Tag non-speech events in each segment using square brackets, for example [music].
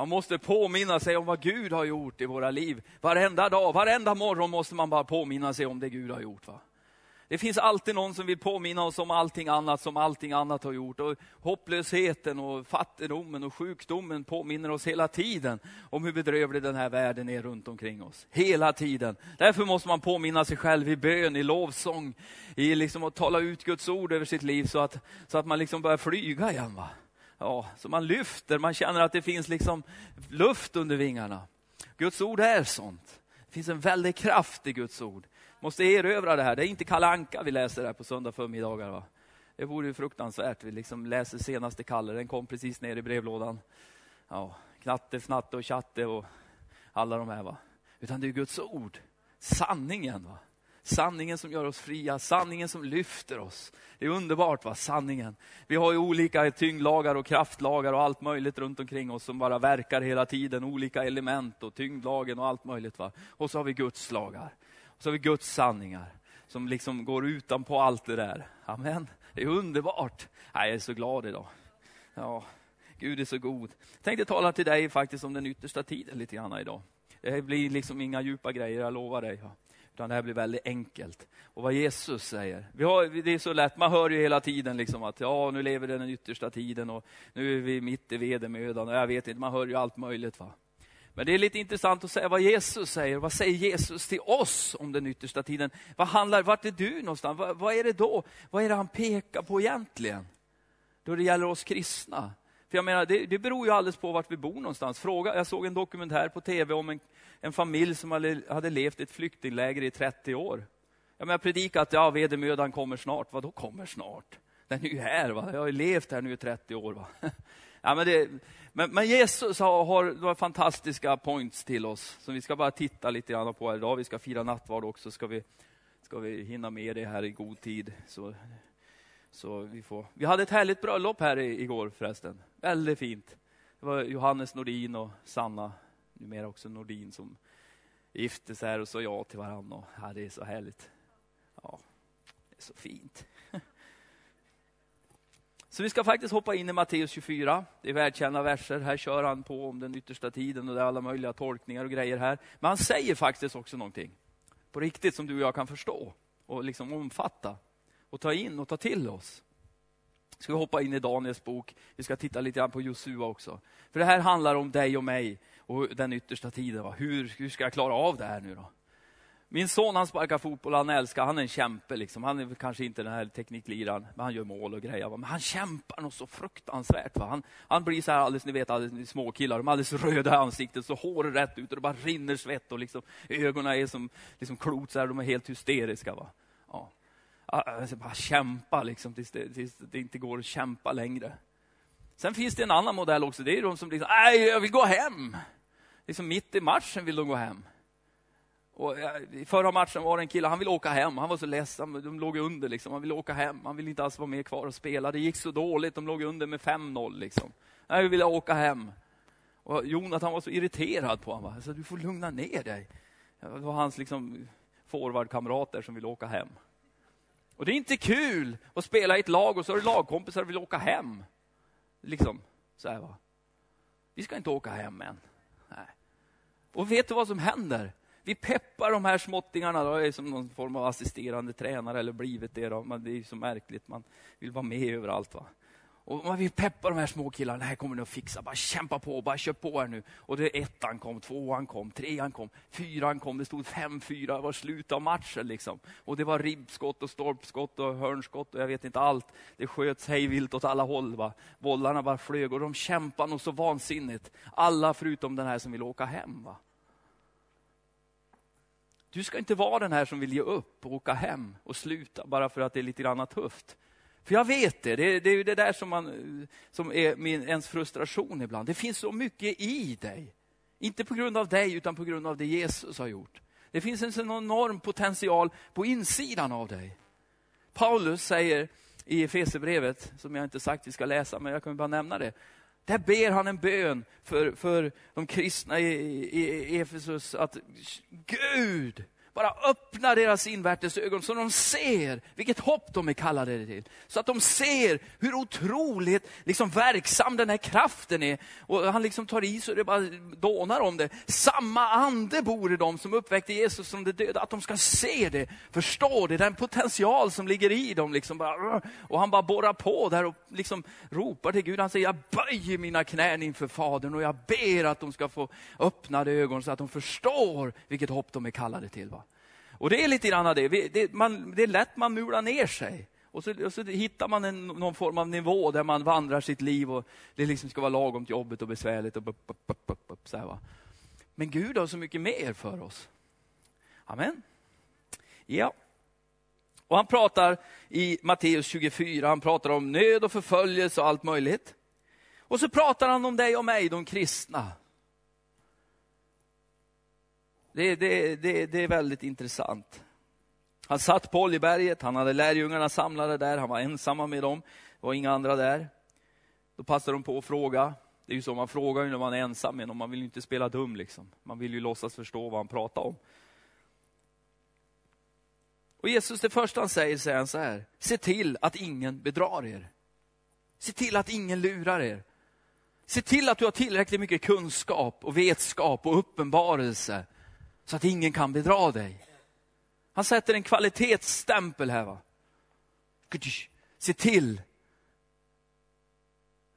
Man måste påminna sig om vad Gud har gjort i våra liv. Varenda dag, varenda morgon måste man bara påminna sig om det Gud har gjort. Va? Det finns alltid någon som vill påminna oss om allting annat som allting annat har gjort. Och hopplösheten och fattigdomen och sjukdomen påminner oss hela tiden om hur bedrövlig den här världen är runt omkring oss. Hela tiden. Därför måste man påminna sig själv i bön, i lovsång, i liksom att tala ut Guds ord över sitt liv så att, så att man liksom börjar flyga igen. Va? Ja, så man lyfter, man känner att det finns liksom luft under vingarna. Guds ord är sånt. Det finns en väldig kraft i Guds ord måste erövra det här. Det är inte Kalanka vi läser här på söndag förmiddagar. Va? Det vore ju fruktansvärt. Vi liksom läser senaste Kalle, den kom precis ner i brevlådan. Ja, knatte, fnatte och chatte och alla de här. Va? Utan det är Guds ord, sanningen. Va? Sanningen som gör oss fria, sanningen som lyfter oss. Det är underbart, va? sanningen. Vi har ju olika tyngdlagar och kraftlagar och allt möjligt runt omkring oss som bara verkar hela tiden. Olika element och tyngdlagen och allt möjligt. Va? Och så har vi Guds lagar Och så har vi Guds sanningar som liksom går utanpå allt det där. Amen. Det är underbart. Jag är så glad idag. Ja, Gud är så god. Jag tänkte tala till dig faktiskt om den yttersta tiden lite grann idag. Det blir liksom inga djupa grejer, jag lovar dig. Utan det här blir väldigt enkelt. Och vad Jesus säger. Vi har, det är så lätt, man hör ju hela tiden liksom att ja, nu lever den yttersta tiden och nu är vi mitt i vedermödan och jag vet inte, man hör ju allt möjligt. va. Men det är lite intressant att säga vad Jesus säger. Vad säger Jesus till oss om den yttersta tiden? Vad handlar, vart är du någonstans? Vad, vad är det då? Vad är det han pekar på egentligen? Då det gäller oss kristna. För jag menar, det, det beror ju alldeles på vart vi bor någonstans. Fråga, jag såg en dokumentär på tv om en, en familj som hade, hade levt i ett flyktingläger i 30 år. Jag menar, predikat att ja, vedermödan kommer snart. Vad då kommer snart? Den är ju här, va? jag har ju levt här nu i 30 år. Va? [laughs] Ja, men, det, men, men, Jesus har, har några fantastiska points till oss, som vi ska bara titta lite grann på här idag. Vi ska fira nattvard också, ska vi, ska vi hinna med det här i god tid. Så, så vi, får. vi hade ett härligt bröllop här igår förresten. Väldigt fint. Det var Johannes Nordin och Sanna, numera också Nordin, som gifte sig här och sa ja till varandra. Ja, det är så härligt. Ja, det är så fint. [laughs] Så vi ska faktiskt hoppa in i Matteus 24. Det är välkända verser. Här kör han på om den yttersta tiden och det är alla möjliga tolkningar och grejer här. Men han säger faktiskt också någonting på riktigt som du och jag kan förstå och liksom omfatta och ta in och ta till oss. Ska vi hoppa in i Daniels bok. Vi ska titta lite grann på Josua också. För det här handlar om dig och mig och den yttersta tiden. Hur, hur ska jag klara av det här nu då? Min son han sparkar fotboll, han älskar, han är en kämpe. Liksom. Han är kanske inte den här teknikliraren, men han gör mål och grejer. Va? Men han kämpar nog så fruktansvärt. Va? Han, han blir så här alldeles, ni vet, alldeles små killar, de är alldeles röda i ansiktet, så håret rätt ut och det bara rinner svett och liksom, ögonen är som liksom klot, så här, de är helt hysteriska. Va? Ja. Alltså, bara kämpa liksom, tills det, tills det inte går att kämpa längre. Sen finns det en annan modell också, det är de som liksom, nej, jag vill gå hem. Liksom mitt i matchen vill de gå hem. Och I förra matchen var det en kille, han ville åka hem. Han var så ledsen, de låg under. Liksom. Han ville åka hem, han ville inte alls vara med kvar och spela. Det gick så dåligt, de låg under med 5-0. Liksom. Jag ville åka hem. Och Jonathan var så irriterad på honom. Så du får lugna ner dig. Det var hans liksom, forwardkamrater som ville åka hem. Och det är inte kul att spela i ett lag och så har du lagkompisar och vill åka hem. Liksom, så här, va. Vi ska inte åka hem än. Nej. Och vet du vad som händer? vi peppar de här småttingarna, då, är som någon form av assisterande tränare eller blivit det. Då. Men det är så märkligt, man vill vara med överallt. Va? Och man vill peppa de här små killarna, det här kommer ni att fixa, bara kämpa på, bara kör på här nu. Och det ettan kom, tvåan kom, trean kom, fyran kom, det stod fem fyra det var slut av matchen. Liksom. Och det var ribbskott och stolpskott och hörnskott och jag vet inte allt. Det sköts hejvilt åt alla håll. Va? Bollarna bara flög och de kämpade nog så vansinnigt. Alla förutom den här som vill åka hem. Va? Du ska inte vara den här som vill ge upp och åka hem och sluta bara för att det är lite grann tufft. För jag vet det, det, det är det där som, man, som är min, ens frustration ibland. Det finns så mycket i dig. Inte på grund av dig, utan på grund av det Jesus har gjort. Det finns en sån enorm potential på insidan av dig. Paulus säger i Efesierbrevet, som jag inte sagt vi ska läsa, men jag kan bara nämna det. Där ber han en bön för, för de kristna i, i, i Efesus att Gud bara öppna deras invärtes ögon så de ser vilket hopp de är kallade till. Så att de ser hur otroligt liksom, verksam den här kraften är. Och han liksom tar i så det bara dånar om det. Samma ande bor i dem som uppväckte Jesus som de döda. Att de ska se det, förstå det, den potential som ligger i dem. Liksom bara, och han bara borrar på där och liksom ropar till Gud. Han säger, jag böjer mina knän inför Fadern och jag ber att de ska få öppnade ögon så att de förstår vilket hopp de är kallade till. Va? Och det är lite grann det. Det, man, det är lätt man mular ner sig. Och så, och så hittar man en, någon form av nivå där man vandrar sitt liv och det liksom ska vara lagom till jobbet och besvärligt. Och bup, bup, bup, så här, va? Men Gud har så mycket mer för oss. Amen. Ja. Och han pratar i Matteus 24, han pratar om nöd och förföljelse och allt möjligt. Och så pratar han om dig och mig, de kristna. Det, det, det, det är väldigt intressant. Han satt på Oljeberget, han hade lärjungarna samlade där, han var ensamma med dem. Det var inga andra där. Då passade de på att fråga. Det är ju så, man frågar ju när man är ensam med någon, man vill ju inte spela dum. Liksom. Man vill ju låtsas förstå vad han pratar om. Och Jesus, det första han säger, säger han så här. Se till att ingen bedrar er. Se till att ingen lurar er. Se till att du har tillräckligt mycket kunskap och vetskap och uppenbarelse så att ingen kan bedra dig. Han sätter en kvalitetsstämpel här. Va? Se till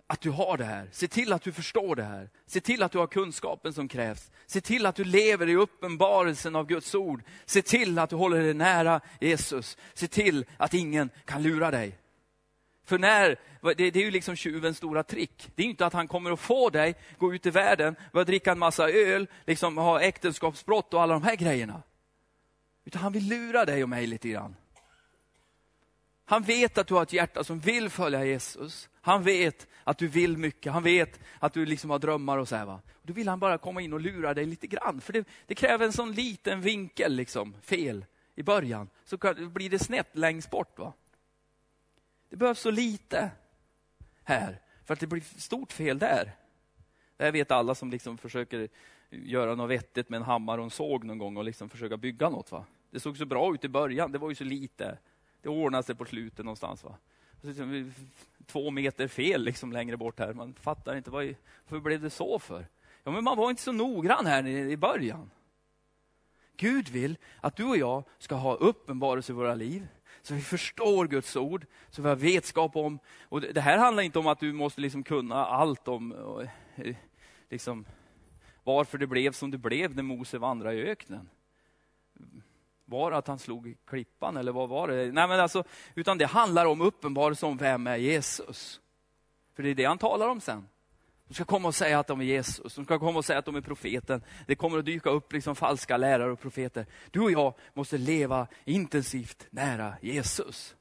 att du har det här. Se till att du förstår det här. Se till att du har kunskapen som krävs. Se till att du lever i uppenbarelsen av Guds ord. Se till att du håller dig nära Jesus. Se till att ingen kan lura dig. För när, det, det är ju liksom tjuvens stora trick. Det är inte att han kommer att få dig, gå ut i världen, börja dricka en massa öl, liksom ha äktenskapsbrott och alla de här grejerna. Utan han vill lura dig och mig lite grann. Han vet att du har ett hjärta som vill följa Jesus. Han vet att du vill mycket. Han vet att du liksom har drömmar och så här. Va? Då vill han bara komma in och lura dig lite grann. För det, det kräver en sån liten vinkel, liksom, fel, i början. Så blir det snett längst bort. Va? Det behövs så lite här för att det blir stort fel där. Det här vet alla som liksom försöker göra något vettigt med en hammare och en såg någon gång och liksom försöka bygga något. Va? Det såg så bra ut i början, det var ju så lite. Det ordnade sig på slutet någonstans. Va? Liksom, två meter fel liksom längre bort här. Man fattar inte, vad, blev det så för? Ja, men man var inte så noggrann här i början. Gud vill att du och jag ska ha uppenbarelse i våra liv så vi förstår Guds ord, så vi har vetskap om... Och det här handlar inte om att du måste liksom kunna allt om eh, liksom, varför det blev som det blev när Mose vandrade i öknen. Var det att han slog klippan eller vad var det? Nej, men alltså, utan det handlar om uppenbarelse om vem är Jesus. För det är det han talar om sen. De ska komma och säga att de är Jesus, de ska komma och säga att de är profeten. Det kommer att dyka upp liksom falska lärare och profeter. Du och jag måste leva intensivt nära Jesus.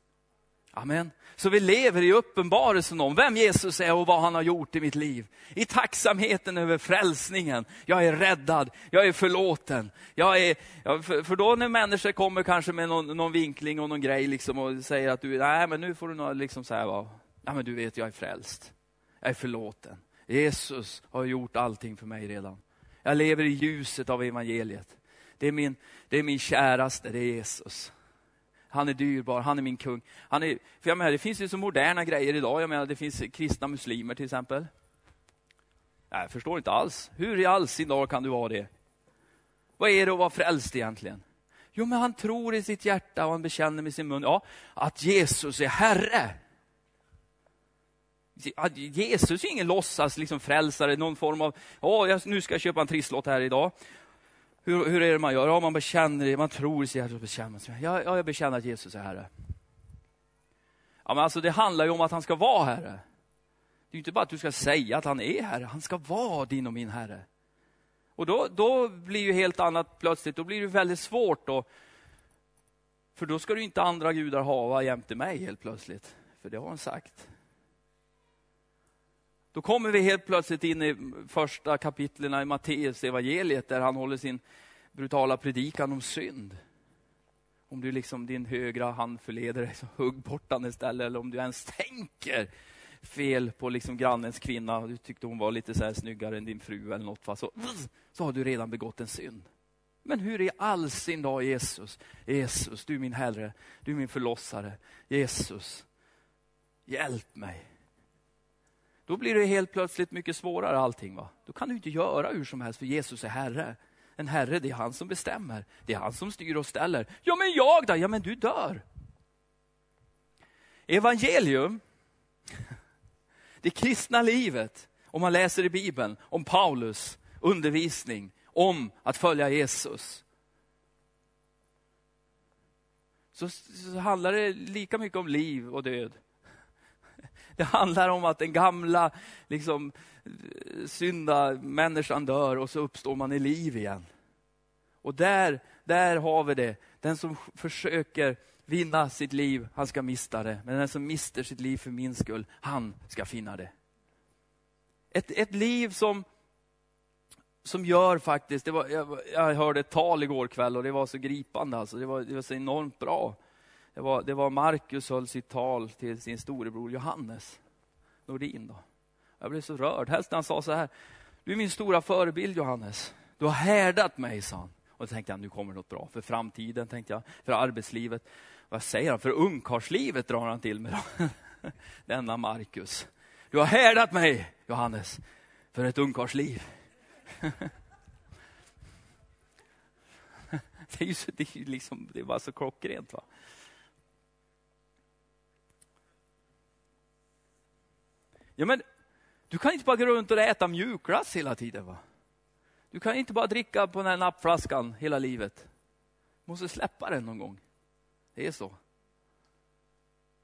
Amen. Så vi lever i uppenbarelsen om vem Jesus är och vad han har gjort i mitt liv. I tacksamheten över frälsningen. Jag är räddad, jag är förlåten. Jag är, för, då när människor kommer kanske med någon, någon vinkling och någon grej liksom och säger att du, nej men nu får du nog liksom säga, va, nej men du vet jag är frälst. Jag är förlåten. Jesus har gjort allting för mig redan. Jag lever i ljuset av evangeliet. Det är min, det är min käraste, det är Jesus. Han är dyrbar, han är min kung. Han är, för jag menar, det finns ju så moderna grejer idag. Jag menar, det finns kristna muslimer till exempel. Jag förstår inte alls. Hur i all sin dag kan du vara det? Vad är det att vara frälst egentligen? Jo, men han tror i sitt hjärta och han bekänner med sin mun ja, att Jesus är Herre. Jesus är ingen låtsas liksom frälsare, någon form av, oh, nu ska jag köpa en trisslott här idag. Hur, hur är det man gör? Ja, man bekänner det, man tror sig sitt och bekänner Ja, ja, jag bekänner att Jesus är Herre. Ja, men alltså det handlar ju om att han ska vara Herre. Det är inte bara att du ska säga att han är Herre, han ska vara din och min Herre. Och då, då blir ju helt annat plötsligt, då blir det väldigt svårt då. För då ska du inte andra gudar hava jämte mig helt plötsligt. För det har han sagt. Då kommer vi helt plötsligt in i första kapitlen i Matteus evangeliet där han håller sin brutala predikan om synd. Om du liksom din högra hand förleder dig, så hugg bort den istället. Eller om du ens tänker fel på liksom grannens kvinna, du tyckte hon var lite så här snyggare än din fru eller något, så, så har du redan begått en synd. Men hur i all sin dag Jesus, Jesus, du är min Herre, du är min förlossare, Jesus, hjälp mig. Då blir det helt plötsligt mycket svårare allting. Va? Då kan du inte göra hur som helst för Jesus är Herre. En Herre, det är han som bestämmer. Det är han som styr och ställer. Ja, men jag då? Ja, men du dör. Evangelium, [laughs] det kristna livet, om man läser i Bibeln om Paulus undervisning om att följa Jesus. Så, så handlar det lika mycket om liv och död. Det handlar om att den gamla liksom, synda människan dör och så uppstår man i liv igen. Och där, där har vi det. Den som försöker vinna sitt liv, han ska mista det. Men den som mister sitt liv för min skull, han ska finna det. Ett, ett liv som, som gör faktiskt, det var, jag, jag hörde ett tal igår kväll och det var så gripande, alltså. det, var, det var så enormt bra. Det var, det var Markus höll sitt tal till sin storebror Johannes Nordin. Då. Jag blev så rörd, helst när han sa så här, du är min stora förebild Johannes. Du har härdat mig, sa han. Och då tänkte jag, nu kommer något bra för framtiden, tänkte jag, för arbetslivet. Vad säger han? För ungkarlslivet drar han till med. [laughs] Denna Markus. Du har härdat mig, Johannes, för ett ungkarlsliv. [laughs] det är ju så, det är liksom, det är bara så klockrent. Va? Ja, men du kan inte bara gå runt och äta mjukglass hela tiden. va? Du kan inte bara dricka på den här nappflaskan hela livet. Du måste släppa den någon gång. Det är så.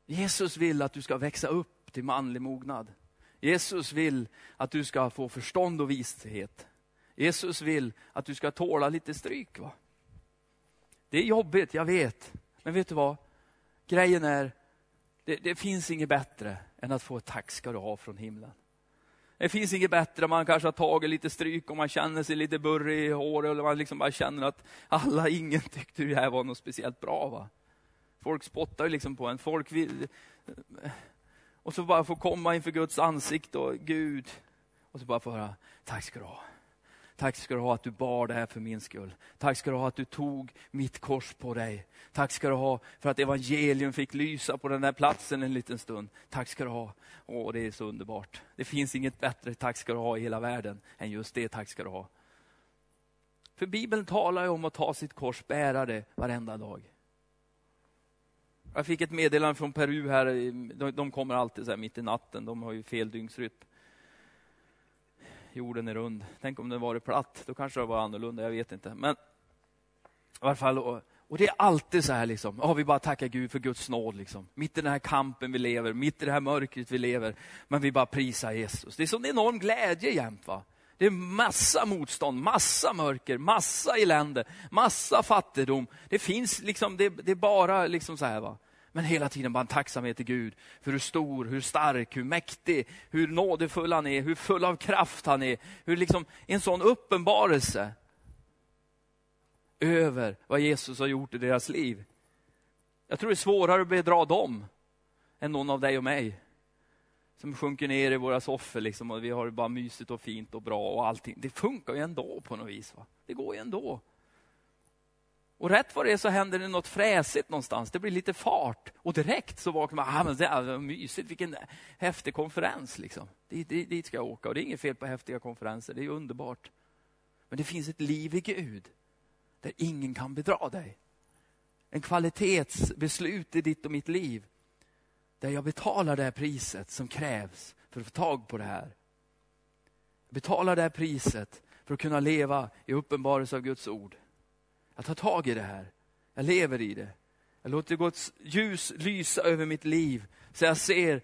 Jesus vill att du ska växa upp till manlig mognad. Jesus vill att du ska få förstånd och vishet. Jesus vill att du ska tåla lite stryk. Va? Det är jobbigt, jag vet. Men vet du vad? Grejen är, det, det finns inget bättre än att få ett tack ska du ha från himlen. Det finns inget bättre om man kanske har tagit lite stryk och man känner sig lite burrig i håret eller man liksom bara känner att alla, [laughs] ingen tyckte det här var något speciellt bra. Va? Folk spottar ju liksom på en. Folk vill... Och så bara få komma inför Guds ansikte och Gud. Och så bara få höra, tack ska du ha. Tack ska du ha att du bar det här för min skull. Tack ska du ha att du tog mitt kors på dig. Tack ska du ha för att evangelium fick lysa på den där platsen en liten stund. Tack ska du ha. Åh, det är så underbart. Det finns inget bättre tack ska du ha i hela världen än just det tack ska du ha. För Bibeln talar ju om att ta sitt kors, bära det varenda dag. Jag fick ett meddelande från Peru här, de, de kommer alltid så mitt i natten, de har ju fel dygnsrytm. Jorden är rund. Tänk om den varit platt, då kanske det var annorlunda, jag vet inte. Men i alla fall, och, och det är alltid så här, liksom. Oh, vi bara tackar Gud för Guds nåd. Liksom. Mitt i den här kampen vi lever, mitt i det här mörkret vi lever. Men vi bara prisar Jesus. Det är sån enorm glädje jämt. Va? Det är massa motstånd, massa mörker, massa elände, massa fattigdom. Det finns liksom, det, det är bara liksom så här. Va? Men hela tiden bara en tacksamhet till Gud för hur stor, hur stark, hur mäktig, hur nådefull han är, hur full av kraft han är. Hur liksom en sån uppenbarelse över vad Jesus har gjort i deras liv. Jag tror det är svårare att bedra dem än någon av dig och mig. Som sjunker ner i våra soffor liksom och vi har det bara mysigt och fint och bra och allting. Det funkar ju ändå på något vis. Va? Det går ju ändå. Och rätt vad det är så händer det något fräsigt någonstans. Det blir lite fart. Och direkt så vaknar man, ah, men det är mysigt, vilken häftig konferens. Liksom. Dit, dit, dit ska jag åka. Och det är inget fel på häftiga konferenser, det är underbart. Men det finns ett liv i Gud, där ingen kan bedra dig. En kvalitetsbeslut i ditt och mitt liv, där jag betalar det här priset som krävs för att få tag på det här. Jag betalar det här priset för att kunna leva i uppenbarelse av Guds ord. Jag tar tag i det här. Jag lever i det. Jag låter Guds ljus lysa över mitt liv så jag ser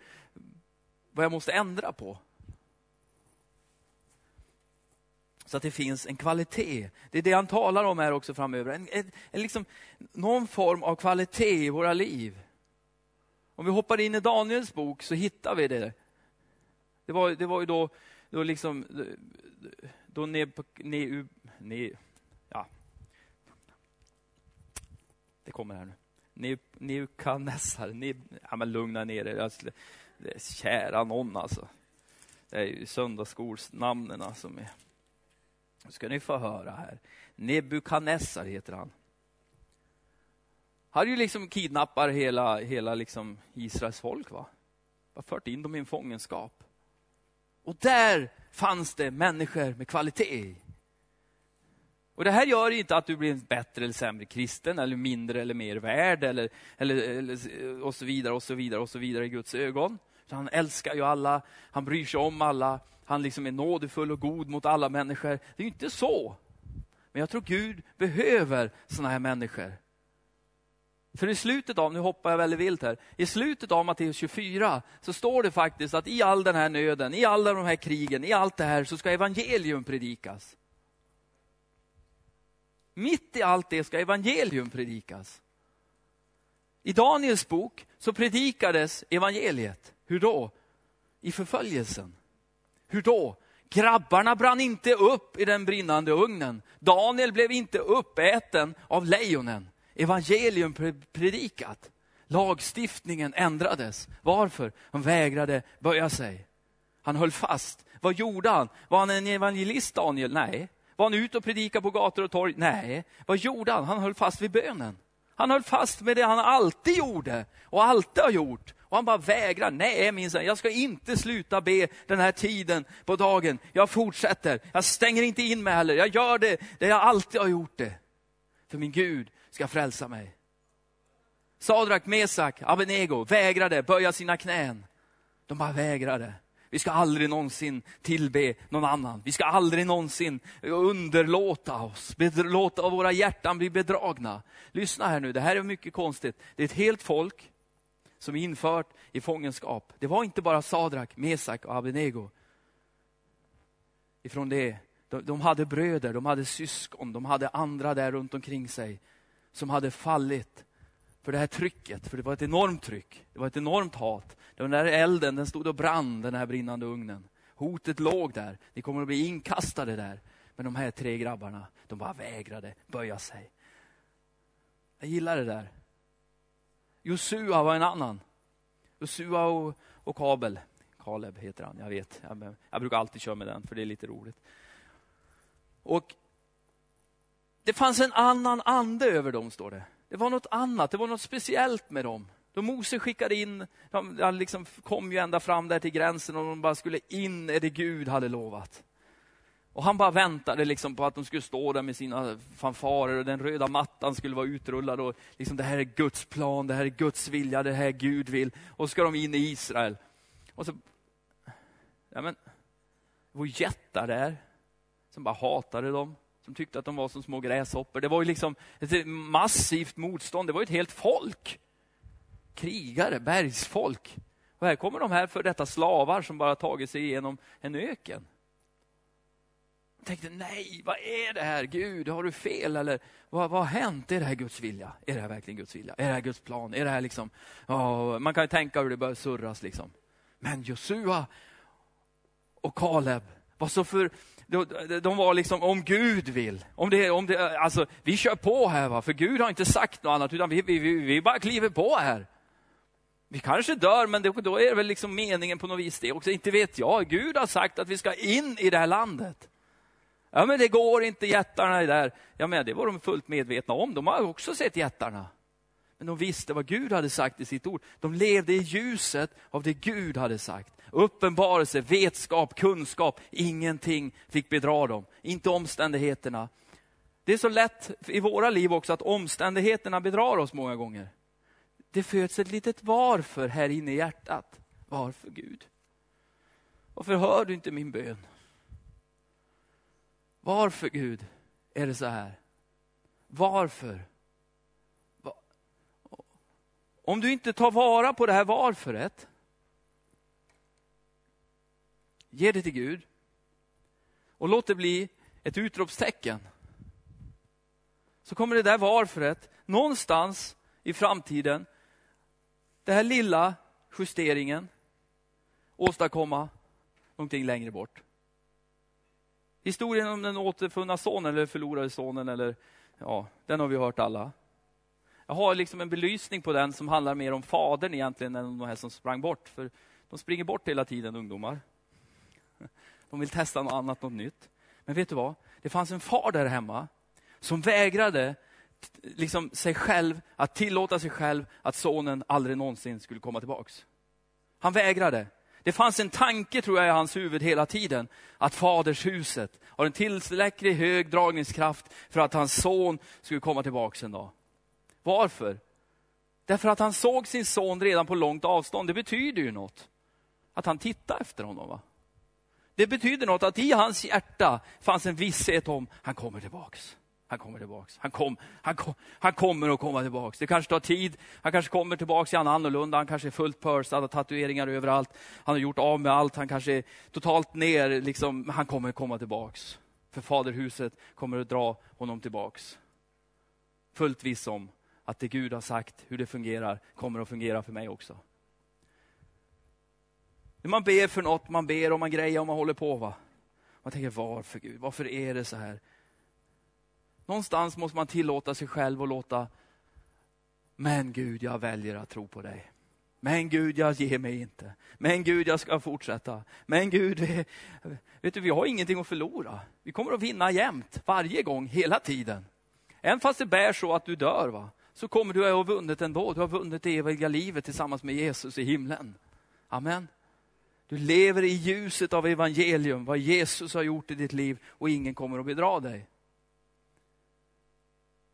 vad jag måste ändra på. Så att det finns en kvalitet. Det är det han talar om här också framöver. En, en, en liksom, någon form av kvalitet i våra liv. Om vi hoppar in i Daniels bok så hittar vi det. Det var, det var ju då, då liksom, då ne, ne, ne, Det kommer här nu. Neukadnessar, ne, ja men lugna ner er. Alltså, kära någon alltså. Det är ju söndagsskolsnamnen som alltså, är. Nu ska ni få höra här. Nebukadnessar heter han. Han ju liksom kidnappar hela, hela liksom Israels folk. va? Har fört in dem i en fångenskap. Och där fanns det människor med kvalitet. Och Det här gör inte att du blir en bättre eller sämre kristen, eller mindre eller mer värd, eller, eller, eller, och så vidare, och så vidare, och så vidare i Guds ögon. Så han älskar ju alla, han bryr sig om alla, han liksom är nådefull och god mot alla människor. Det är ju inte så. Men jag tror Gud behöver sådana här människor. För i slutet av, nu hoppar jag väldigt vilt här, i slutet av Matteus 24 så står det faktiskt att i all den här nöden, i alla de här krigen, i allt det här så ska evangelium predikas. Mitt i allt det ska evangelium predikas. I Daniels bok så predikades evangeliet. Hur då? I förföljelsen. Hur då? Grabbarna brann inte upp i den brinnande ugnen. Daniel blev inte uppäten av lejonen. Evangelium predikat. Lagstiftningen ändrades. Varför? Han vägrade böja sig. Han höll fast. Vad gjorde han? Var han en evangelist, Daniel? Nej. Var han ute och predikade på gator och torg? Nej. Vad gjorde han? Han höll fast vid bönen. Han höll fast med det han alltid gjorde och alltid har gjort. Och han bara vägrar. Nej minsann, jag ska inte sluta be den här tiden på dagen. Jag fortsätter. Jag stänger inte in mig heller. Jag gör det, det jag alltid har gjort det. För min Gud ska frälsa mig. Sadrak, Mesak, Abenego vägrade böja sina knän. De bara vägrade. Vi ska aldrig någonsin tillbe någon annan. Vi ska aldrig någonsin underlåta oss, låta våra hjärtan bli bedragna. Lyssna här nu, det här är mycket konstigt. Det är ett helt folk som är infört i fångenskap. Det var inte bara Sadrak, Mesak och Abednego. Ifrån det, de hade bröder, de hade syskon, de hade andra där runt omkring sig som hade fallit för det här trycket, för det var ett enormt tryck. Det var ett enormt hat. Den där elden, den stod och brann, den här brinnande ugnen. Hotet låg där. Ni kommer att bli inkastade där. Men de här tre grabbarna, de bara vägrade böja sig. Jag gillar det där. Josua var en annan. Josua och, och Kabel. Kaleb heter han, jag vet. Jag, jag brukar alltid köra med den, för det är lite roligt. Och Det fanns en annan ande över dem, står det. Det var något annat, det var något speciellt med dem. Då Mose skickade in, de liksom kom ju ända fram där till gränsen och de bara skulle in i det Gud hade lovat. Och han bara väntade liksom på att de skulle stå där med sina fanfarer och den röda mattan skulle vara utrullad. Och liksom, det här är Guds plan, det här är Guds vilja, det här Gud vill. Och så ska de in i Israel. Och så... Ja, men, det var jättar där som bara hatade dem som tyckte att de var som små gräshoppor. Det var ju liksom ett massivt motstånd. Det var ju ett helt folk. Krigare, bergsfolk. Och här kommer de här för detta slavar som bara tagit sig igenom en öken. Jag tänkte, nej, vad är det här? Gud, har du fel? Eller vad, vad har hänt? Är det här Guds vilja? Är det här verkligen Guds vilja? Är det här Guds plan? Är det här liksom... Oh, man kan ju tänka hur det börjar surras liksom. Men Josua och Kaleb var så för de var liksom, om Gud vill. Om det, om det, alltså, vi kör på här, va? för Gud har inte sagt något annat, utan vi, vi, vi, vi bara kliver på här. Vi kanske dör, men då är det väl liksom meningen på något vis det också. Inte vet jag. Gud har sagt att vi ska in i det här landet. Ja, men det går inte, jättarna är där. Ja, men det var de fullt medvetna om. De har också sett jättarna. Men de visste vad Gud hade sagt i sitt ord. De levde i ljuset av det Gud hade sagt uppenbarelse, vetskap, kunskap. Ingenting fick bedra dem, inte omständigheterna. Det är så lätt i våra liv också att omständigheterna bedrar oss många gånger. Det föds ett litet varför här inne i hjärtat. Varför Gud? Varför hör du inte min bön? Varför Gud är det så här? Varför? Om du inte tar vara på det här varföret, Ge det till Gud. Och låt det bli ett utropstecken. Så kommer det där varföret någonstans i framtiden, den här lilla justeringen, åstadkomma någonting längre bort. Historien om den återfunna sonen eller förlorade sonen, eller, ja, den har vi hört alla. Jag har liksom en belysning på den som handlar mer om fadern egentligen än om de här som sprang bort. För de springer bort hela tiden, ungdomar. De vill testa något annat, något nytt. Men vet du vad? Det fanns en far där hemma som vägrade liksom sig själv att tillåta sig själv att sonen aldrig någonsin skulle komma tillbaks. Han vägrade. Det fanns en tanke tror jag i hans huvud hela tiden, att fadershuset har en tillräckligt hög dragningskraft för att hans son skulle komma tillbaks en dag. Varför? Därför att han såg sin son redan på långt avstånd. Det betyder ju något. Att han tittade efter honom. Va? Det betyder något att i hans hjärta fanns en visshet om, han kommer tillbaks. Han kommer tillbaks. Han, kom, han, kom, han kommer att komma tillbaks. Det kanske tar tid. Han kanske kommer tillbaks, är han annorlunda. Han kanske är fullt pörsad, har tatueringar överallt. Han har gjort av med allt. Han kanske är totalt ner. Liksom, han kommer att komma tillbaks. För faderhuset kommer att dra honom tillbaks. Fullt viss om att det Gud har sagt, hur det fungerar, kommer att fungera för mig också. När man ber för något, man ber och man grejer och man håller på. Va? Man tänker, varför Gud? Varför är det så här? Någonstans måste man tillåta sig själv och låta, men Gud, jag väljer att tro på dig. Men Gud, jag ger mig inte. Men Gud, jag ska fortsätta. Men Gud, vi, vet du, vi har ingenting att förlora. Vi kommer att vinna jämt, varje gång, hela tiden. Även fast det bär så att du dör, va? så kommer du att ha vunnit ändå. Du har vunnit det eviga livet tillsammans med Jesus i himlen. Amen. Du lever i ljuset av evangelium, vad Jesus har gjort i ditt liv och ingen kommer att bedra dig.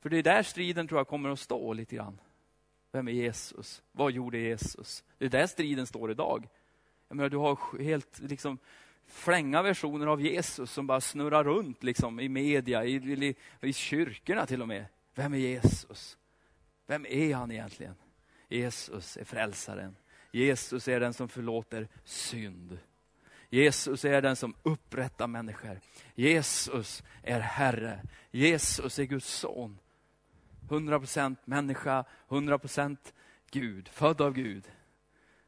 För det är där striden tror jag kommer att stå lite grann. Vem är Jesus? Vad gjorde Jesus? Det är där striden står idag. Jag menar, du har helt liksom flänga versioner av Jesus som bara snurrar runt liksom, i media, i, i, i kyrkorna till och med. Vem är Jesus? Vem är han egentligen? Jesus är frälsaren. Jesus är den som förlåter synd. Jesus är den som upprättar människor. Jesus är Herre. Jesus är Guds son. 100% människa, 100% Gud, född av Gud,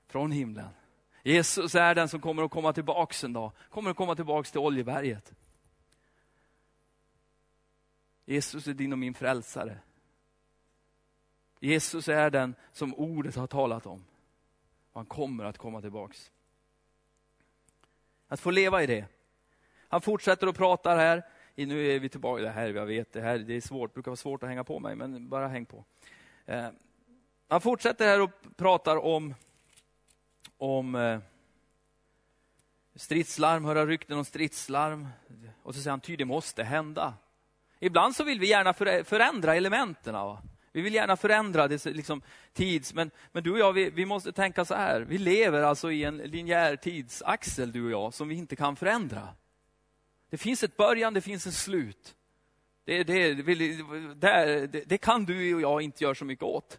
från himlen. Jesus är den som kommer att komma tillbaks en dag, kommer att komma tillbaks till Oljeberget. Jesus är din och min frälsare. Jesus är den som ordet har talat om. Han kommer att komma tillbaks. Att få leva i det. Han fortsätter att prata här nu är vi tillbaka, det här, jag vet, det här det är svårt, det brukar vara svårt att hänga på mig, men bara häng på. Eh, han fortsätter här och pratar om, om eh, stridslarm, höra rykten om stridslarm. Och så säger han, ty det måste hända. Ibland så vill vi gärna förändra elementen. Va? Vi vill gärna förändra det liksom, tids, men, men du och jag, vi, vi, måste tänka så här. Vi lever alltså i en linjär tidsaxel, du och jag, som vi inte kan förändra. Det finns ett början, det finns ett slut. Det, det, det, det, kan du och jag inte göra så mycket åt.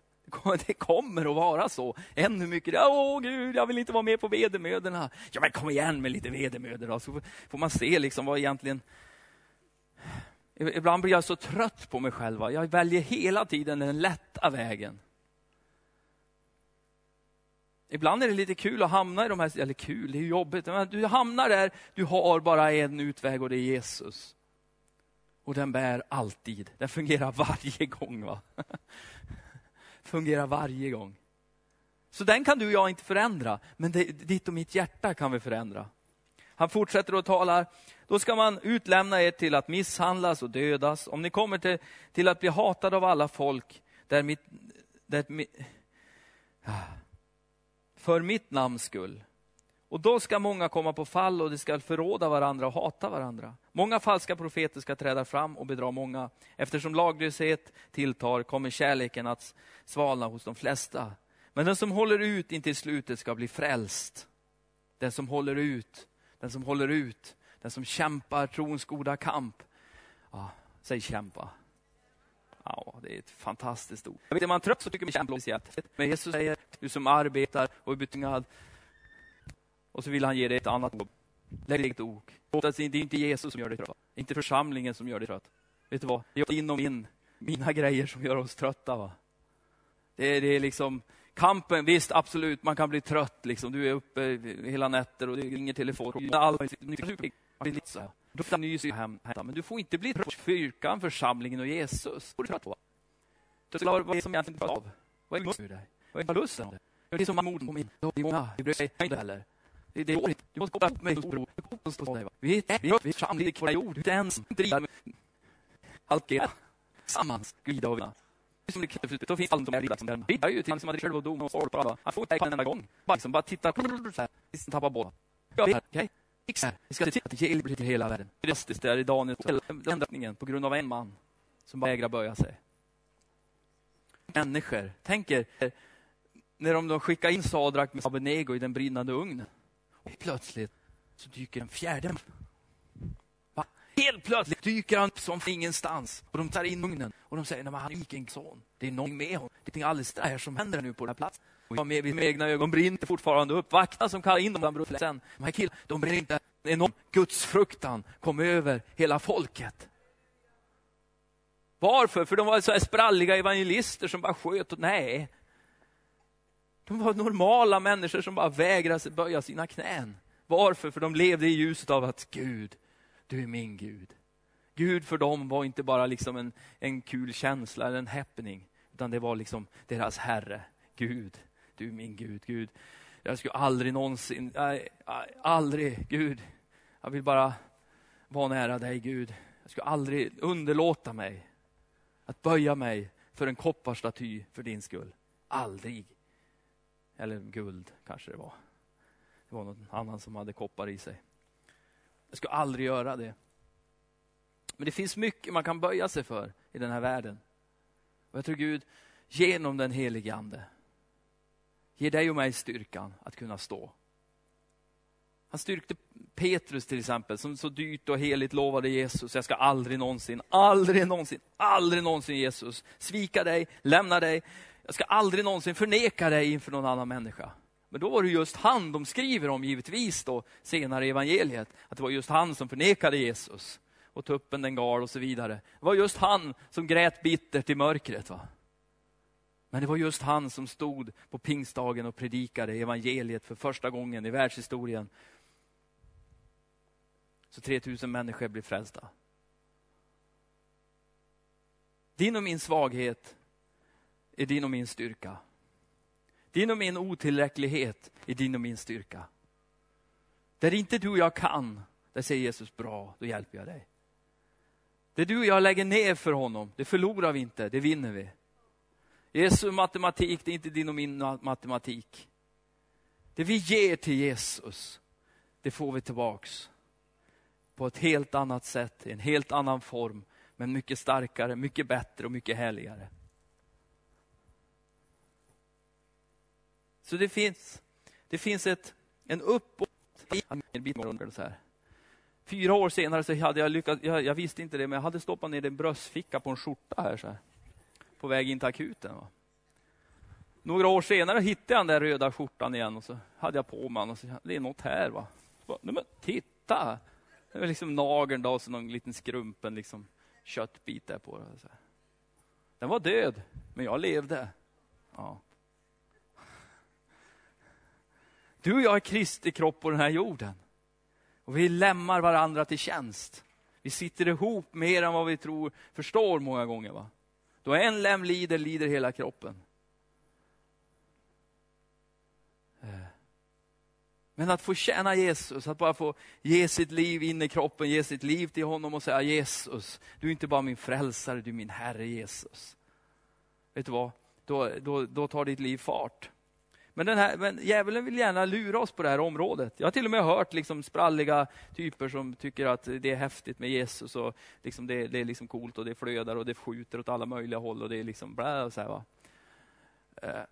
Det kommer att vara så. Ännu mycket, åh gud, jag vill inte vara med på vedermödorna. Ja men kom igen med lite vedermödor då, så får man se liksom vad egentligen... Ibland blir jag så trött på mig själv. Jag väljer hela tiden den lätta vägen. Ibland är det lite kul att hamna i de här, eller kul, det är jobbigt. Men du hamnar där, du har bara en utväg och det är Jesus. Och den bär alltid. Den fungerar [laughs] varje gång. va? [laughs] fungerar varje gång. Så den kan du och jag inte förändra, men det, ditt och mitt hjärta kan vi förändra. Han fortsätter och talar, då ska man utlämna er till att misshandlas och dödas. Om ni kommer till, till att bli hatade av alla folk, där mitt, där, ah för mitt namns skull. Och då ska många komma på fall och de ska förråda varandra och hata varandra. Många falska profeter ska träda fram och bedra många. Eftersom laglöshet tilltar kommer kärleken att svalna hos de flesta. Men den som håller ut intill slutet ska bli frälst. Den som håller ut, den som håller ut, den som kämpar trons goda kamp. Ja, säg kämpa. Ja, det är ett fantastiskt ord. är man trött så tycker man kämpa speciellt. Men Jesus säger, du som arbetar och är betungad... Och så vill han ge dig ett annat jobb. Lägg ett ok. Det är inte Jesus som gör dig trött. Inte församlingen som gör dig trött. Vet du vad? Det är din och min, mina grejer som gör oss trötta. Va? Det, är, det är liksom kampen, visst absolut, man kan bli trött. Liksom. Du är uppe hela nätter och det ringer telefon. All, du ny hem, men du får inte bli trött på kyrkan, församlingen och Jesus. Du är trött på. Vad är det som egentligen av? Vad är det med dig? Vad är lusten? Det är som morden på min. Det är många. Det bryr sig inte heller. Det, det går inte. Du måste koppla ihop mig och bror. Vi är vi är församling det på jord. Du är ensam. Allt är tillsammans. glida och vinna. Som det kan då finns allt som är riktat som den. Det är ju till som hade själv och dom och sorg på alla. Han får inte en enda gång. Bara, liksom, bara titta så här. tappar bollen. Okej? Vi ska se till att det hjälper till hela världen. Drastiskt där i Daniel ändringen på grund av en man som bara vägrar böja sig. Människor, tänk er när de, skickar in Sadrak med Abenego i den brinnande ugnen. Och plötsligt så dyker en fjärde Va? Helt plötsligt dyker han upp som ingenstans. Och de tar in ugnen och de säger, att han är en son. Det är någonting med honom. Det är alldeles där som händer nu på den här platsen. Och jag med, med egna ögon brinner fortfarande upp. Vakterna som kallar in dem, sen, de här killarna, de brinner inte. En enorm gudsfruktan kom över hela folket. Varför? För de var så här spralliga evangelister som bara sköt och nej. De var normala människor som bara vägrade böja sina knän. Varför? För de levde i ljuset av att Gud, du är min Gud. Gud för dem var inte bara liksom en, en kul känsla eller en happening, utan det var liksom deras Herre. Gud, du är min Gud. Gud, jag skulle aldrig någonsin, nej, aldrig, Gud, jag vill bara vara nära dig Gud. Jag skulle aldrig underlåta mig att böja mig för en kopparstaty för din skull. Aldrig. Eller guld kanske det var. Det var någon annan som hade koppar i sig. Jag skulle aldrig göra det. Men det finns mycket man kan böja sig för i den här världen. Och jag tror Gud, genom den helige Ande, ger dig och mig styrkan att kunna stå. Han styrkte Petrus till exempel, som så dyrt och heligt lovade Jesus, jag ska aldrig någonsin, aldrig någonsin, aldrig någonsin Jesus svika dig, lämna dig. Jag ska aldrig någonsin förneka dig inför någon annan människa. Men då var det just han de skriver om, givetvis då, senare i evangeliet, att det var just han som förnekade Jesus. Och tuppen den gal och så vidare. Det var just han som grät bittert i mörkret. Va? Men det var just han som stod på pingstdagen och predikade evangeliet för första gången i världshistorien så 3000 människor blev frälsta. Din och min svaghet är din och min styrka. Din och min otillräcklighet är din och min styrka. Där inte du och jag kan, där säger Jesus bra, då hjälper jag dig. Det du och jag lägger ner för honom, det förlorar vi inte, det vinner vi. Jesu matematik, det är inte din och min matematik. Det vi ger till Jesus, det får vi tillbaks på ett helt annat sätt, i en helt annan form, men mycket starkare, mycket bättre och mycket härligare. Så det finns, det finns ett, en uppåt... Fyra år senare så hade jag lyckats, jag, jag, visste inte det, men jag hade stoppat ner en bröstficka på en skjorta här så här, på väg in till akuten. Va? Några år senare hittade jag den där röda skjortan igen och så hade jag på mig den och så, det är något här va. Så, nej men titta! Det var liksom nageln då, och så någon liten skrumpen liksom, köttbit där på. Det, Den var död, men jag levde. Ja. Du och jag är Kristi kropp på den här jorden. Och vi lämnar varandra till tjänst. Vi sitter ihop mer än vad vi tror, förstår många gånger. Va? Då en lem lider, lider hela kroppen. Eh. Men att få tjäna Jesus, att bara få ge sitt liv in i kroppen, ge sitt liv till honom och säga Jesus, du är inte bara min frälsare, du är min Herre Jesus. Vet du vad? Då, då, då tar ditt liv fart. Men, den här, men djävulen vill gärna lura oss på det här området. Jag har till och med hört liksom spralliga typer som tycker att det är häftigt med Jesus och liksom det, det är liksom coolt och det flödar och det skjuter åt alla möjliga håll och det är liksom blä och så här, va. Eh,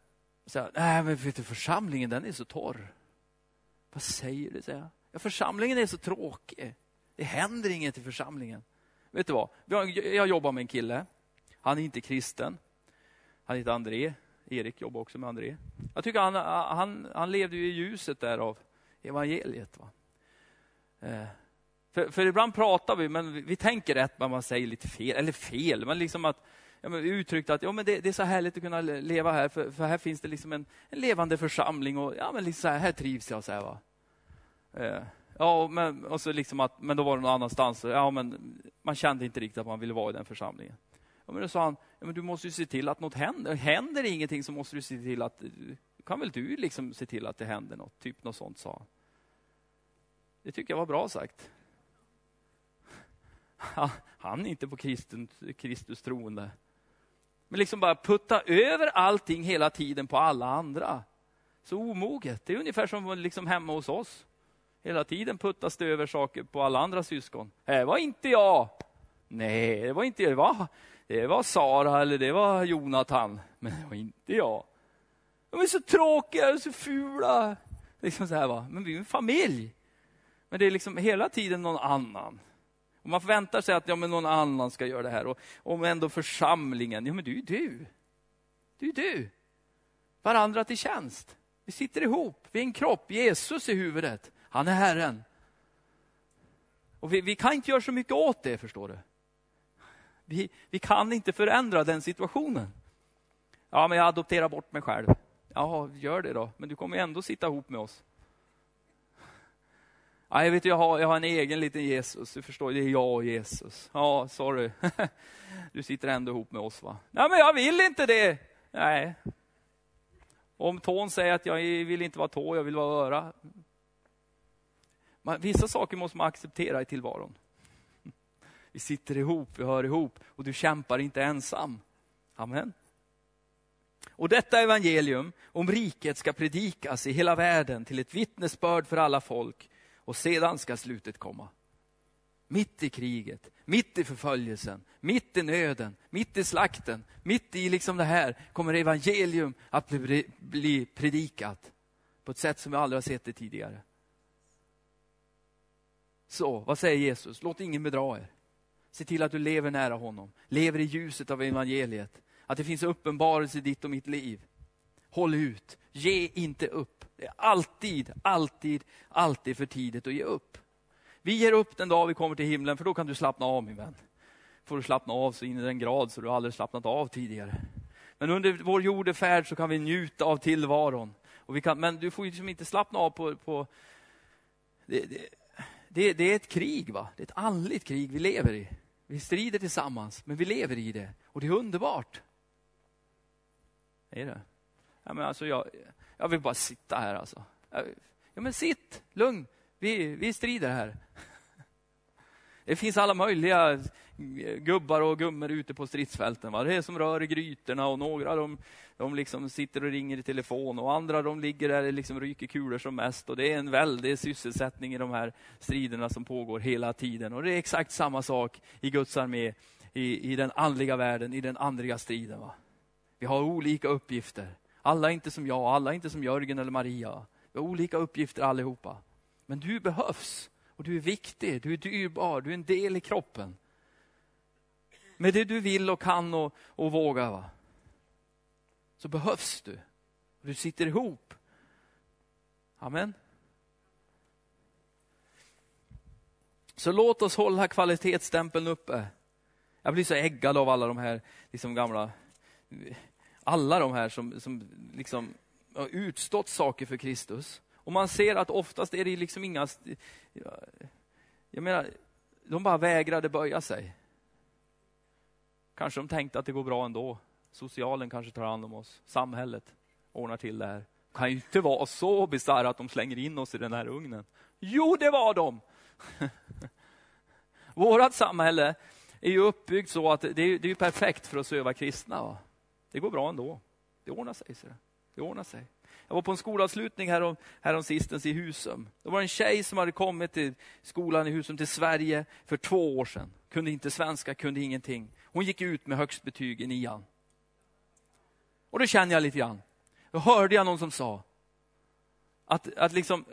så här, nej men vet du, församlingen den är så torr. Vad säger du? säger jag. Ja, församlingen är så tråkig. Det händer inget i församlingen. Vet du vad? Jag jobbar med en kille. Han är inte kristen. Han heter André. Erik jobbade också med André. Jag tycker han, han, han levde i ljuset där av evangeliet. Va? Eh, för, för, ibland pratar vi, men vi, vi tänker rätt, men man säger lite fel. Eller fel, men liksom att ja, men uttryckt att ja, men det, det, är så härligt att kunna leva här, för, för här finns det liksom en, en, levande församling och ja, men liksom så här, här trivs jag. Så här, va? Eh, ja, men, och så liksom att, men då var det någon annanstans. Ja, men man kände inte riktigt att man ville vara i den församlingen. Ja, men då sa han, men du måste ju se till att något händer. Händer det ingenting så måste du se till att, kan väl du liksom se till att det händer något? Typ något sånt sa han. Det tycker jag var bra sagt. Han är inte på Kristus, Kristus troende. Men liksom bara putta över allting hela tiden på alla andra. Så omoget. Det är ungefär som liksom hemma hos oss. Hela tiden puttas det över saker på alla andra syskon. Äh, det var inte jag. Nej, det var inte jag. Det var, det var Sara eller det var Jonathan. Men det var inte jag. De är så tråkiga och så fula. Liksom så här, va? Men vi är en familj. Men det är liksom hela tiden någon annan. Och man förväntar sig att ja, men någon annan ska göra det här. Och om ändå församlingen, ja men du är du. Du är du. Varandra till tjänst. Vi sitter ihop, vi är en kropp, Jesus är huvudet. Han är Herren. Och vi, vi kan inte göra så mycket åt det, förstår du. Vi, vi kan inte förändra den situationen. Ja, men jag adopterar bort mig själv. Ja, gör det då. Men du kommer ändå sitta ihop med oss. Ja, jag, vet, jag, har, jag har en egen liten Jesus. Du förstår, det är jag och Jesus. Ja, sorry. [laughs] Du sitter ändå ihop med oss va? Nej, men jag vill inte det. Nej. Om tån säger att jag vill inte vara tå, jag vill vara öra. Vissa saker måste man acceptera i tillvaron. Vi sitter ihop, vi hör ihop och du kämpar inte ensam. Amen. Och detta evangelium om riket ska predikas i hela världen till ett vittnesbörd för alla folk och sedan ska slutet komma. Mitt i kriget, mitt i förföljelsen, mitt i nöden, mitt i slakten, mitt i liksom det här kommer evangelium att bli, bli predikat på ett sätt som vi aldrig har sett det tidigare. Så, vad säger Jesus? Låt ingen bedra er. Se till att du lever nära honom, lever i ljuset av evangeliet. Att det finns uppenbarelse i ditt och mitt liv. Håll ut, ge inte upp. Det är alltid, alltid, alltid för tidigt att ge upp. Vi ger upp den dag vi kommer till himlen, för då kan du slappna av min vän. Får du slappna av så in i den grad så du aldrig slappnat av tidigare. Men under vår jordefärd så kan vi njuta av tillvaron. Och vi kan, men du får ju liksom inte slappna av på... på det, det, det, det, är ett krig, va? det är ett andligt krig vi lever i. Vi strider tillsammans, men vi lever i det. Och det är underbart. Är det? Ja, men alltså jag, jag vill bara sitta här alltså. Ja men sitt, lugn. Vi, vi strider här. [laughs] Det finns alla möjliga gubbar och gummor ute på stridsfälten. Va? Det är som rör i grytorna och några de, de liksom sitter och ringer i telefon och andra de ligger där och liksom ryker kulor som mest. Och Det är en väldig sysselsättning i de här striderna som pågår hela tiden. Och Det är exakt samma sak i Guds armé, i, i den andliga världen, i den andliga striden. Va? Vi har olika uppgifter. Alla är inte som jag, alla är inte som Jörgen eller Maria. Vi har olika uppgifter allihopa. Men du behövs och du är viktig, du är dyrbar, du är en del i kroppen. Med det du vill och kan och, och vågar. Va? Så behövs du. Du sitter ihop. Amen. Så låt oss hålla kvalitetsstämpeln uppe. Jag blir så äggad av alla de här liksom gamla alla de här som, som liksom har utstått saker för Kristus. Och man ser att oftast är det liksom inga... Jag menar, de bara vägrade böja sig. Kanske de tänkte att det går bra ändå. Socialen kanske tar hand om oss. Samhället ordnar till det här. Det kan ju inte vara så bisarrt att de slänger in oss i den här ugnen. Jo, det var de! [laughs] Vårat samhälle är ju uppbyggt så att det är, det är perfekt för att söva kristna. Va? Det går bra ändå. Det ordnar sig. Så det ordnar sig. Jag var på en skolavslutning härom, härom sistens i Husum. Det var en tjej som hade kommit till skolan i Husum till Sverige för två år sedan. Kunde inte svenska, kunde ingenting. Hon gick ut med högst betyg i nian. Och då kände jag lite grann. Då hörde jag någon som sa att, att liksom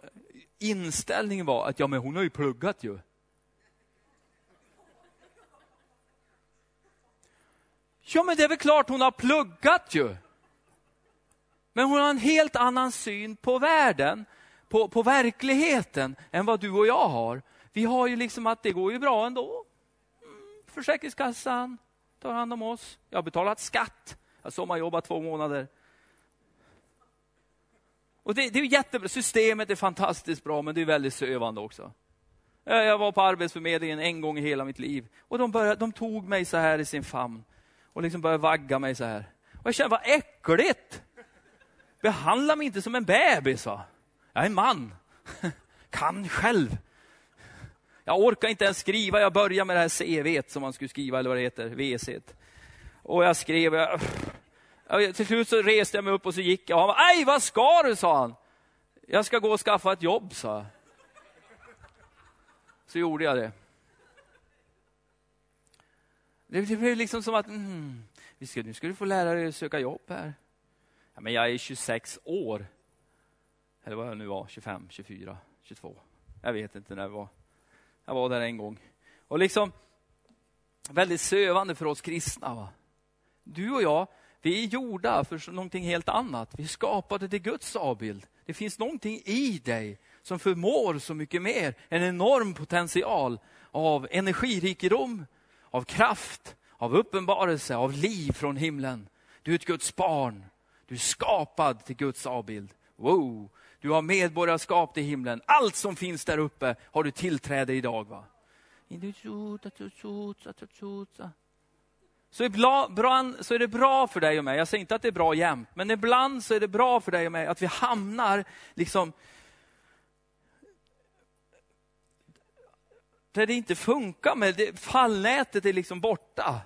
inställningen var att ja, men hon har ju pluggat ju. Ja, men det är väl klart hon har pluggat ju. Men hon har en helt annan syn på världen, på, på verkligheten, än vad du och jag har. Vi har ju liksom att det går ju bra ändå. Mm, försäkringskassan tar hand om oss. Jag har betalat skatt. Jag har sommarjobbat två månader. Och det, det är jättebra. Systemet är fantastiskt bra, men det är väldigt sövande också. Jag var på Arbetsförmedlingen en gång i hela mitt liv. Och de, började, de tog mig så här i sin famn och liksom började vagga mig så här. Och jag kände, vad äckligt! Behandla mig inte som en bebis. Va? Jag är en man. [laughs] Kan själv. Jag orkar inte ens skriva, jag börjar med det här CV som man skulle skriva, eller vad det heter, VC. Och jag skrev, jag, till slut så reste jag mig upp och så gick jag. Han bara, Aj, vad ska du? sa han. Jag ska gå och skaffa ett jobb, sa jag. Så gjorde jag det. Det blev liksom som att, mm, nu ska du få lära dig att söka jobb här. Ja, men jag är 26 år. Eller vad jag nu var, 25, 24, 22. Jag vet inte när jag var. Jag var där en gång. Och liksom, väldigt sövande för oss kristna. Va? Du och jag, vi är gjorda för någonting helt annat. Vi är skapade till Guds avbild. Det finns någonting i dig som förmår så mycket mer. En enorm potential av energirikedom, av kraft, av uppenbarelse, av liv från himlen. Du är ett Guds barn. Du är skapad till Guds avbild. Wow! Du har medborgarskap till himlen. Allt som finns där uppe har du tillträde idag. va? Så ibland så är det bra för dig och mig, jag säger inte att det är bra jämt, men ibland så är det bra för dig och mig att vi hamnar liksom där det inte funkar med det, fallnätet är liksom borta.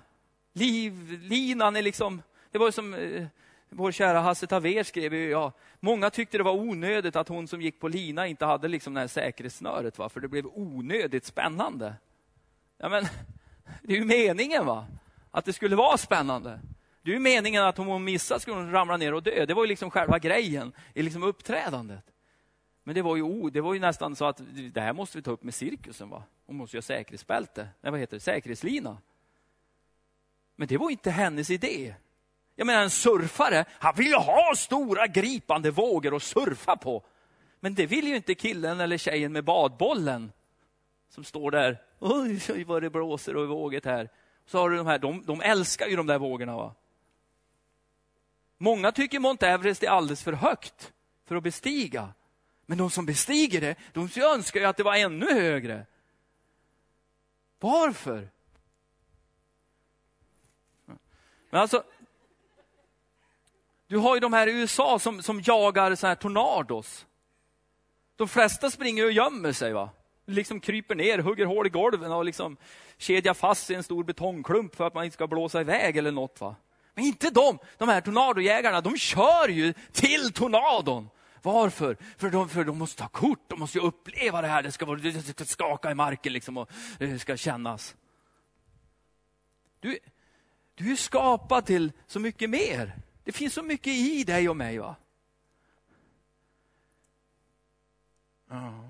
Livlinan är liksom, det var som eh, vår kära Hasse Taver skrev ju, ja, många tyckte det var onödigt att hon som gick på lina inte hade liksom det här säkerhetssnöret, va? för det blev onödigt spännande. Ja, men, det är ju meningen va, att det skulle vara spännande. Det är ju meningen att om hon missar skulle hon ramla ner och dö. Det var ju liksom själva grejen i liksom uppträdandet. Men det var, ju, det var ju nästan så att det här måste vi ta upp med cirkusen. va? Hon måste ha säkerhetsbälte. Nej, vad heter det? Säkerhetslina. Men det var inte hennes idé. Jag menar en surfare, han vill ju ha stora gripande vågor att surfa på. Men det vill ju inte killen eller tjejen med badbollen. Som står där, oj, oj vad det blåser och våget här. Så har du de här, de, de älskar ju de där vågorna. va. Många tycker Mount Everest är alldeles för högt för att bestiga. Men de som bestiger det, de önskar ju att det var ännu högre. Varför? Men alltså, du har ju de här i USA som, som jagar så här tornados. De flesta springer och gömmer sig. va? Liksom kryper ner, hugger hål i golven och liksom kedjar fast sig i en stor betongklump för att man inte ska blåsa iväg eller något. Va? Men inte de, de här tornadojägarna, de kör ju till tornadon. Varför? För de, för de måste ta kort, de måste uppleva det här, det ska, det ska skaka i marken liksom och det ska kännas. Du, du är skapad till så mycket mer. Det finns så mycket i dig och mig. va? Ja.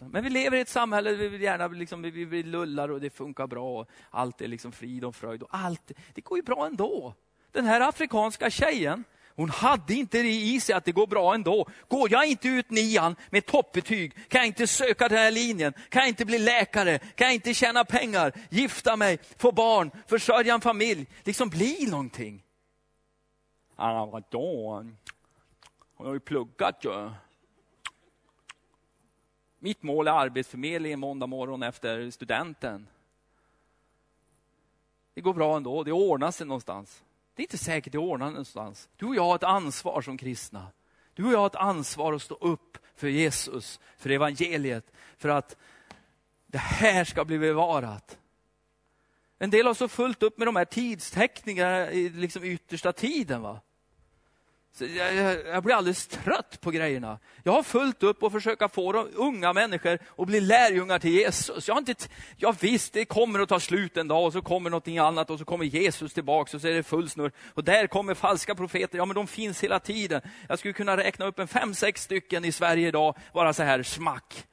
Men vi lever i ett samhälle där vi gärna liksom, vi, vi lullar och det funkar bra. Och allt är liksom frid och fröjd. Och allt, det går ju bra ändå. Den här afrikanska tjejen, hon hade inte det i sig att det går bra ändå. Går jag inte ut nian med toppbetyg, kan jag inte söka den här linjen, kan jag inte bli läkare, kan jag inte tjäna pengar, gifta mig, få barn, försörja en familj, liksom bli någonting. Ja, vadå? Hon har ju pluggat ju. Mitt mål är arbetsförmedlingen måndag morgon efter studenten. Det går bra ändå, det ordnar sig någonstans. Det är inte säkert det ordnar någonstans. Du och jag har ett ansvar som kristna. Du och jag har ett ansvar att stå upp för Jesus, för evangeliet, för att det här ska bli bevarat. En del har så fullt upp med de här tidsteckningarna i liksom yttersta tiden. Va? Jag, jag, jag, blir alldeles trött på grejerna. Jag har fullt upp och försöka få de unga människor att bli lärjungar till Jesus. Jag, har inte, ja, visst, det kommer att ta slut en dag och så kommer någonting annat och så kommer Jesus tillbaka och så är det full snurr. Och där kommer falska profeter, ja men de finns hela tiden. Jag skulle kunna räkna upp en fem, sex stycken i Sverige idag, bara så här smack.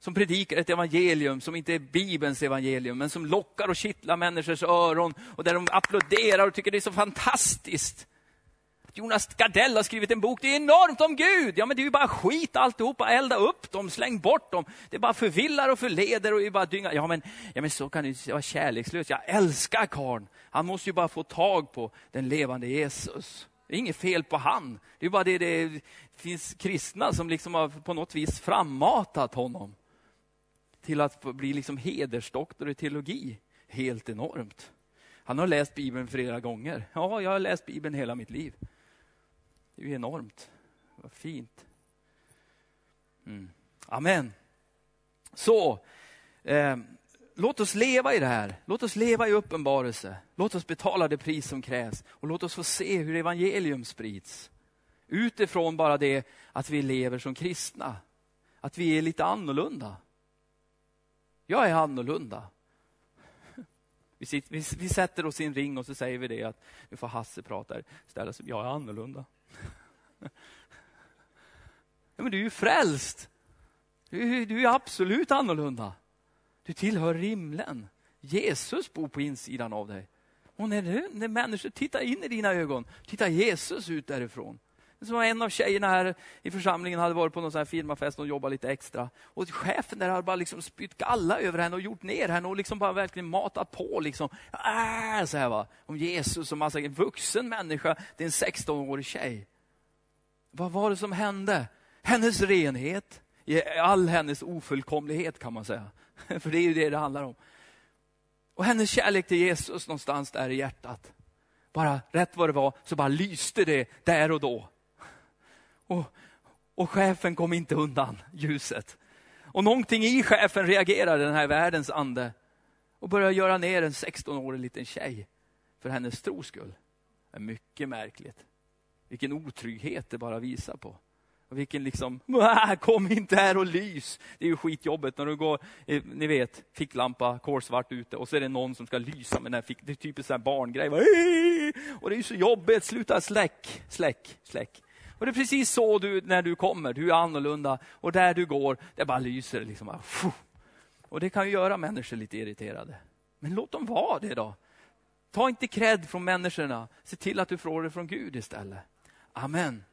Som predikar ett evangelium som inte är Bibelns evangelium, men som lockar och kittlar människors öron och där de applåderar och tycker det är så fantastiskt. Jonas Gardell har skrivit en bok, det är enormt om Gud. Ja, men det är ju bara skit alltihopa, elda upp dem, släng bort dem. Det är bara förvillar och förleder och är bara dynga. Ja, men, ja, men så kan det inte vara kärlekslöst. Jag älskar karln. Han måste ju bara få tag på den levande Jesus. Det är inget fel på han. Det är bara det det finns kristna som liksom har på något vis frammatat honom till att bli liksom hedersdoktor i teologi. Helt enormt. Han har läst Bibeln flera gånger. Ja, jag har läst Bibeln hela mitt liv. Det är ju enormt. Vad fint. Mm. Amen. Så, eh, låt oss leva i det här. Låt oss leva i uppenbarelse. Låt oss betala det pris som krävs. Och låt oss få se hur evangelium sprids. Utifrån bara det att vi lever som kristna. Att vi är lite annorlunda. Jag är annorlunda. Vi, sitter, vi, vi, sätter oss i en ring och så säger vi det att nu får Hasse prata. Ställa sig, jag är annorlunda. Ja, men du är ju frälst. Du, du är absolut annorlunda. Du tillhör himlen. Jesus bor på insidan av dig. Och när, du, när människor tittar in i dina ögon, tittar Jesus ut därifrån. Som en av tjejerna här i församlingen hade varit på någon sån här firmafest och jobbat lite extra. Och chefen där hade bara liksom spytt galla över henne och gjort ner henne och liksom bara verkligen matat på. Liksom. Äh, så här va. Om Jesus och massa, en vuxen människa, det är en 16-årig tjej. Vad var det som hände? Hennes renhet, i all hennes ofullkomlighet kan man säga. [laughs] För det är ju det det handlar om. Och hennes kärlek till Jesus någonstans där i hjärtat. Bara rätt vad det var så bara lyste det där och då. Och, och chefen kom inte undan ljuset. Och någonting i chefen reagerade, den här världens ande, och började göra ner en 16-årig liten tjej för hennes tros skull. Det är mycket märkligt. Vilken otrygghet det bara visar på. Och vilken liksom, äh, kom inte här och lys. Det är ju skitjobbet när du går, eh, ni vet, ficklampa, kolsvart ute och så är det någon som ska lysa med den här fick, det är typiskt en barngrej. Och det är ju så jobbigt, sluta släck, släck, släck. Och det är precis så du, när du kommer, du är annorlunda och där du går, det bara lyser. Liksom. Och det kan ju göra människor lite irriterade. Men låt dem vara det då. Ta inte cred från människorna, se till att du får det från Gud istället. Amen.